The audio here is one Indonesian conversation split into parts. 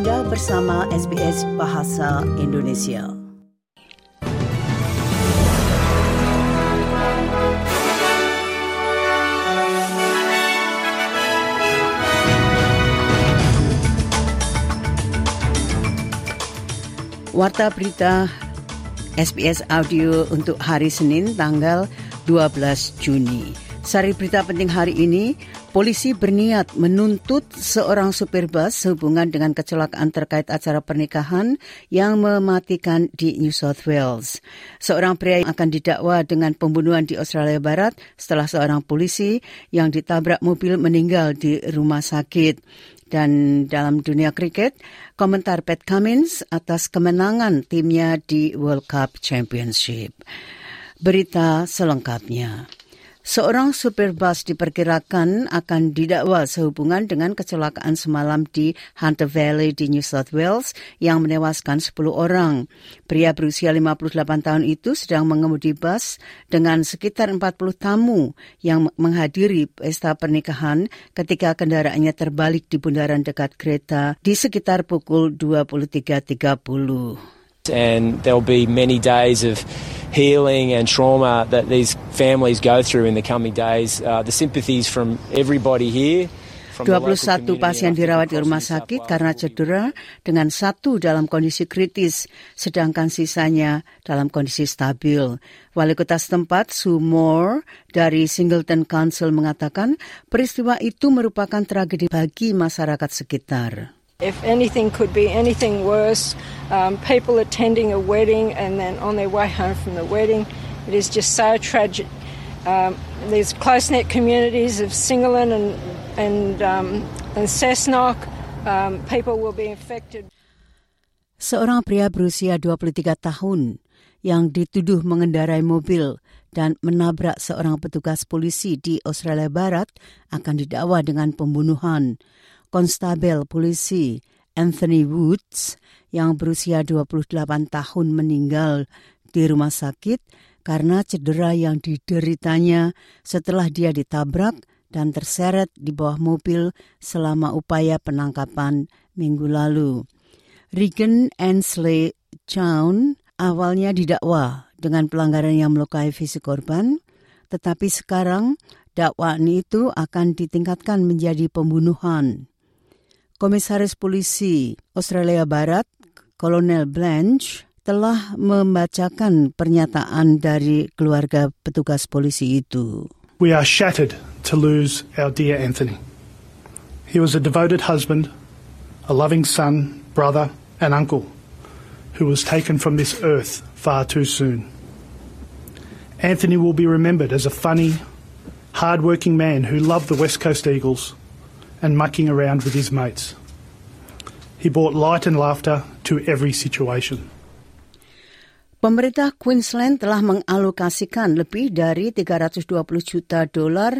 Anda bersama SBS Bahasa Indonesia. Warta berita SBS Audio untuk hari Senin tanggal 12 Juni. Sari berita penting hari ini, polisi berniat menuntut seorang supir bus sehubungan dengan kecelakaan terkait acara pernikahan yang mematikan di New South Wales. Seorang pria yang akan didakwa dengan pembunuhan di Australia Barat setelah seorang polisi yang ditabrak mobil meninggal di rumah sakit. Dan dalam dunia kriket, komentar Pat Cummins atas kemenangan timnya di World Cup Championship. Berita selengkapnya. Seorang supir bus diperkirakan akan didakwa sehubungan dengan kecelakaan semalam di Hunter Valley di New South Wales yang menewaskan 10 orang. Pria berusia 58 tahun itu sedang mengemudi bus dengan sekitar 40 tamu yang menghadiri pesta pernikahan ketika kendaraannya terbalik di bundaran dekat kereta di sekitar pukul 23.30. And there'll be many days of healing and trauma that these families go through in the coming days. Uh, the sympathies from everybody here. 21 pasien dirawat di rumah sakit karena cedera dengan satu dalam kondisi kritis, sedangkan sisanya dalam kondisi stabil. Wali kota setempat, Sue Moore, dari Singleton Council mengatakan peristiwa itu merupakan tragedi bagi masyarakat sekitar. If anything could be anything worse, um, people attending a wedding and then on their way home from the wedding, it is just so tragic. Um, these close-knit communities of Singleton and and um, and Cessnock, um, people will be infected. Seorang pria berusia 23 tahun yang dituduh mengendarai mobil dan menabrak seorang petugas polisi di Australia Barat akan didakwa dengan pembunuhan. Konstabel polisi Anthony Woods yang berusia 28 tahun meninggal di rumah sakit karena cedera yang dideritanya setelah dia ditabrak dan terseret di bawah mobil selama upaya penangkapan minggu lalu. Regan Ansley Chown awalnya didakwa dengan pelanggaran yang melukai fisik korban, tetapi sekarang dakwaan itu akan ditingkatkan menjadi pembunuhan. Komisaris Polisi Australia Barat, Kolonel Blanche, telah membacakan pernyataan dari keluarga petugas polisi itu. We are shattered to lose our dear Anthony. He was a devoted husband, a loving son, brother, and uncle who was taken from this earth far too soon. Anthony will be remembered as a funny, hard-working man who loved the West Coast Eagles and mucking around with his mates. He brought light and laughter to every situation. Pemerintah Queensland telah mengalokasikan lebih dari 320 juta dolar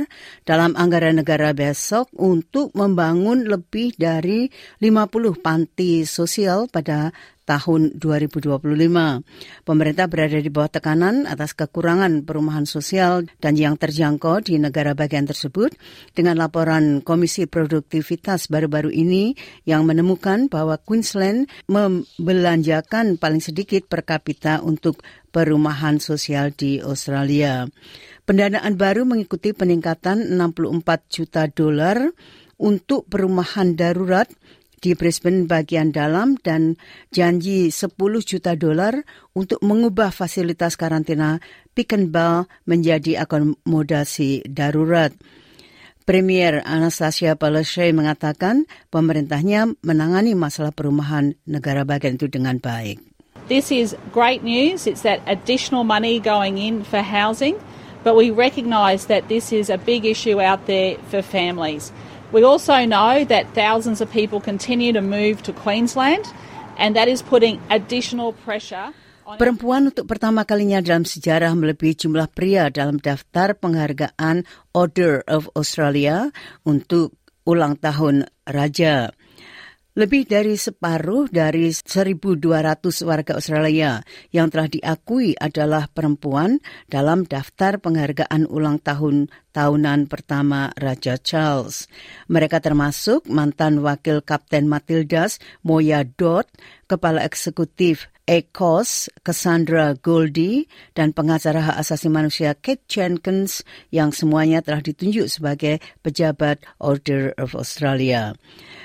dalam anggaran negara besok untuk membangun lebih dari 50 panti sosial pada tahun 2025. Pemerintah berada di bawah tekanan atas kekurangan perumahan sosial dan yang terjangkau di negara bagian tersebut dengan laporan Komisi Produktivitas baru-baru ini yang menemukan bahwa Queensland membelanjakan paling sedikit per kapita untuk perumahan sosial di Australia. Pendanaan baru mengikuti peningkatan 64 juta dolar untuk perumahan darurat di Brisbane bagian dalam dan janji 10 juta dolar untuk mengubah fasilitas karantina Pickenbell menjadi akomodasi darurat. Premier Anastasia Palaszczuk mengatakan pemerintahnya menangani masalah perumahan negara bagian itu dengan baik. This is great news. It's that additional money going in for housing, but we recognise that this is a big issue out there for families. We also know that thousands of people continue to move to Queensland, and that is putting additional pressure. Perempuan untuk pertama kalinya dalam sejarah melebihi jumlah pria dalam daftar penghargaan Order of Australia untuk ulang tahun Raja. Lebih dari separuh dari 1.200 warga Australia yang telah diakui adalah perempuan dalam daftar penghargaan ulang tahun tahunan pertama Raja Charles. Mereka termasuk mantan wakil Kapten Matildas Moya Dodd, Kepala Eksekutif Ecos, Cassandra Goldie, dan pengacara hak asasi manusia Kate Jenkins yang semuanya telah ditunjuk sebagai pejabat Order of Australia.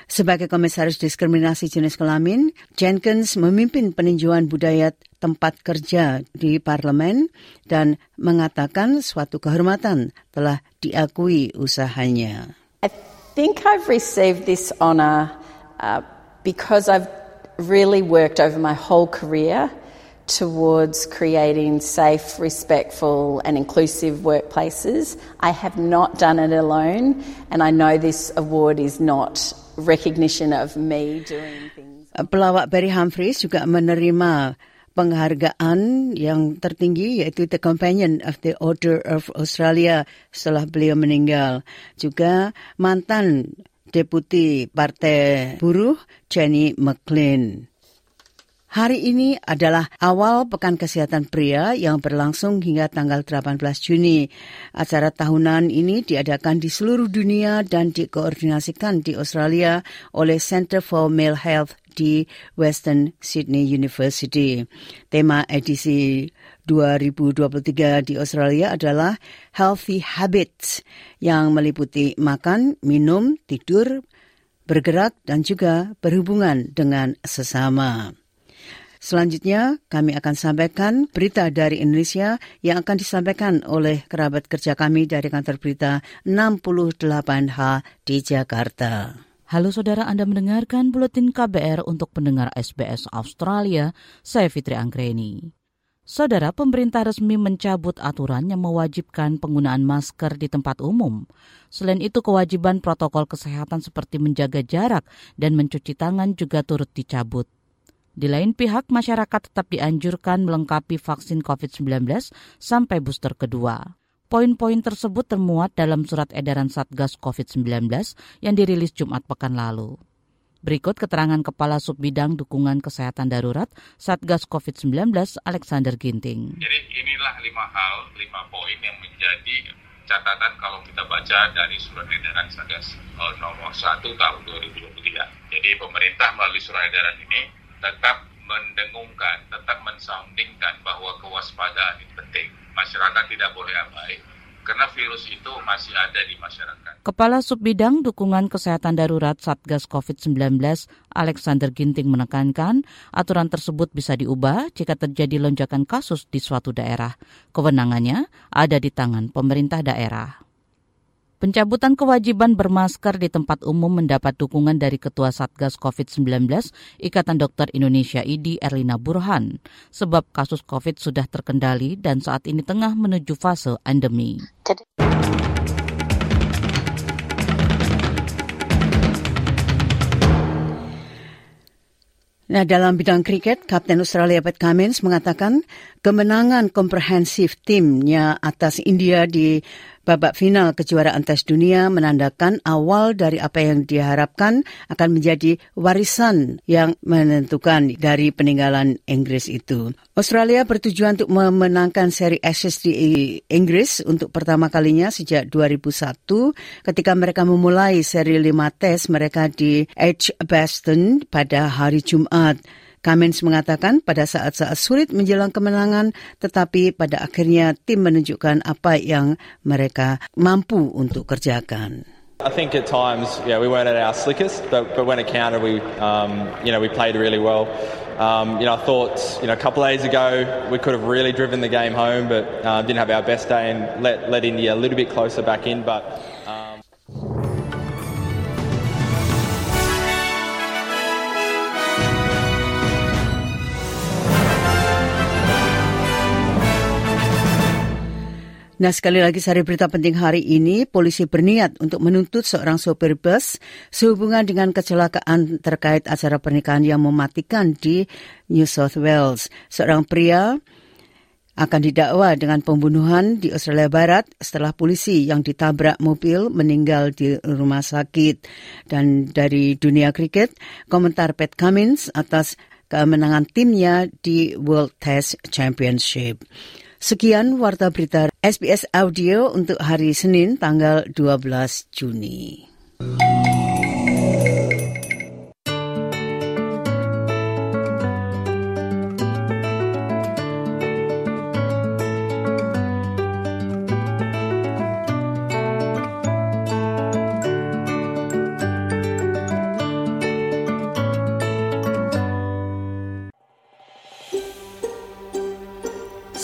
Sebagai komisaris diskriminasi jenis kelamin, Jenkins memimpin peninjauan budaya tempat kerja di parlemen dan mengatakan suatu kehormatan telah diakui usahanya. I think I've received this honour uh, because I've really worked over my whole career towards creating safe, respectful, and inclusive workplaces. I have not done it alone, and I know this award is not recognition of me doing things. Pelawak Barry Humphries juga menerima penghargaan yang tertinggi yaitu The Companion of the Order of Australia setelah beliau meninggal. Juga mantan Deputi Partai Buruh Jenny McLean. Hari ini adalah awal Pekan Kesehatan Pria yang berlangsung hingga tanggal 18 Juni. Acara tahunan ini diadakan di seluruh dunia dan dikoordinasikan di Australia oleh Center for Male Health di Western Sydney University. Tema edisi 2023 di Australia adalah Healthy Habits yang meliputi makan, minum, tidur, bergerak, dan juga berhubungan dengan sesama. Selanjutnya, kami akan sampaikan berita dari Indonesia yang akan disampaikan oleh kerabat kerja kami dari kantor berita 68H di Jakarta. Halo saudara Anda mendengarkan Buletin KBR untuk pendengar SBS Australia, saya Fitri Anggreni. Saudara, pemerintah resmi mencabut aturan yang mewajibkan penggunaan masker di tempat umum. Selain itu, kewajiban protokol kesehatan seperti menjaga jarak dan mencuci tangan juga turut dicabut. Di lain pihak, masyarakat tetap dianjurkan melengkapi vaksin COVID-19 sampai booster kedua. Poin-poin tersebut termuat dalam surat edaran Satgas COVID-19 yang dirilis Jumat pekan lalu. Berikut keterangan Kepala Subbidang Dukungan Kesehatan Darurat Satgas COVID-19 Alexander Ginting. Jadi inilah lima hal, lima poin yang menjadi catatan kalau kita baca dari surat edaran Satgas uh, nomor 1 tahun 2023. Jadi pemerintah melalui surat edaran ini tetap mendengungkan, tetap mensoundingkan bahwa kewaspadaan itu penting. Masyarakat tidak boleh abai karena virus itu masih ada di masyarakat. Kepala Subbidang Dukungan Kesehatan Darurat Satgas COVID-19 Alexander Ginting menekankan aturan tersebut bisa diubah jika terjadi lonjakan kasus di suatu daerah. Kewenangannya ada di tangan pemerintah daerah. Pencabutan kewajiban bermasker di tempat umum mendapat dukungan dari Ketua Satgas COVID-19 Ikatan Dokter Indonesia IDI Erlina Burhan, sebab kasus COVID sudah terkendali dan saat ini tengah menuju fase endemi. Nah, dalam bidang kriket, Kapten Australia Pat Cummins mengatakan kemenangan komprehensif timnya atas India di babak final kejuaraan tes dunia menandakan awal dari apa yang diharapkan akan menjadi warisan yang menentukan dari peninggalan Inggris itu. Australia bertujuan untuk memenangkan seri Ashes di Inggris untuk pertama kalinya sejak 2001 ketika mereka memulai seri lima tes mereka di Edgbaston pada hari Jumat. Cummins mengatakan pada saat-saat sulit menjelang kemenangan, tetapi pada akhirnya tim menunjukkan apa yang mereka mampu untuk kerjakan. I think at times, yeah, we weren't at our slickest, but, but when it counted, we, um, you know, we played really well. Um, you know, I thought, you know, a couple of days ago we could have really driven the game home, but uh, didn't have our best day and let, let India a little bit closer back in. But Nah sekali lagi sari berita penting hari ini, polisi berniat untuk menuntut seorang sopir bus sehubungan dengan kecelakaan terkait acara pernikahan yang mematikan di New South Wales. Seorang pria akan didakwa dengan pembunuhan di Australia Barat setelah polisi yang ditabrak mobil meninggal di rumah sakit. Dan dari dunia kriket, komentar Pat Cummins atas kemenangan timnya di World Test Championship. Sekian Warta Berita SBS Audio untuk hari Senin tanggal 12 Juni.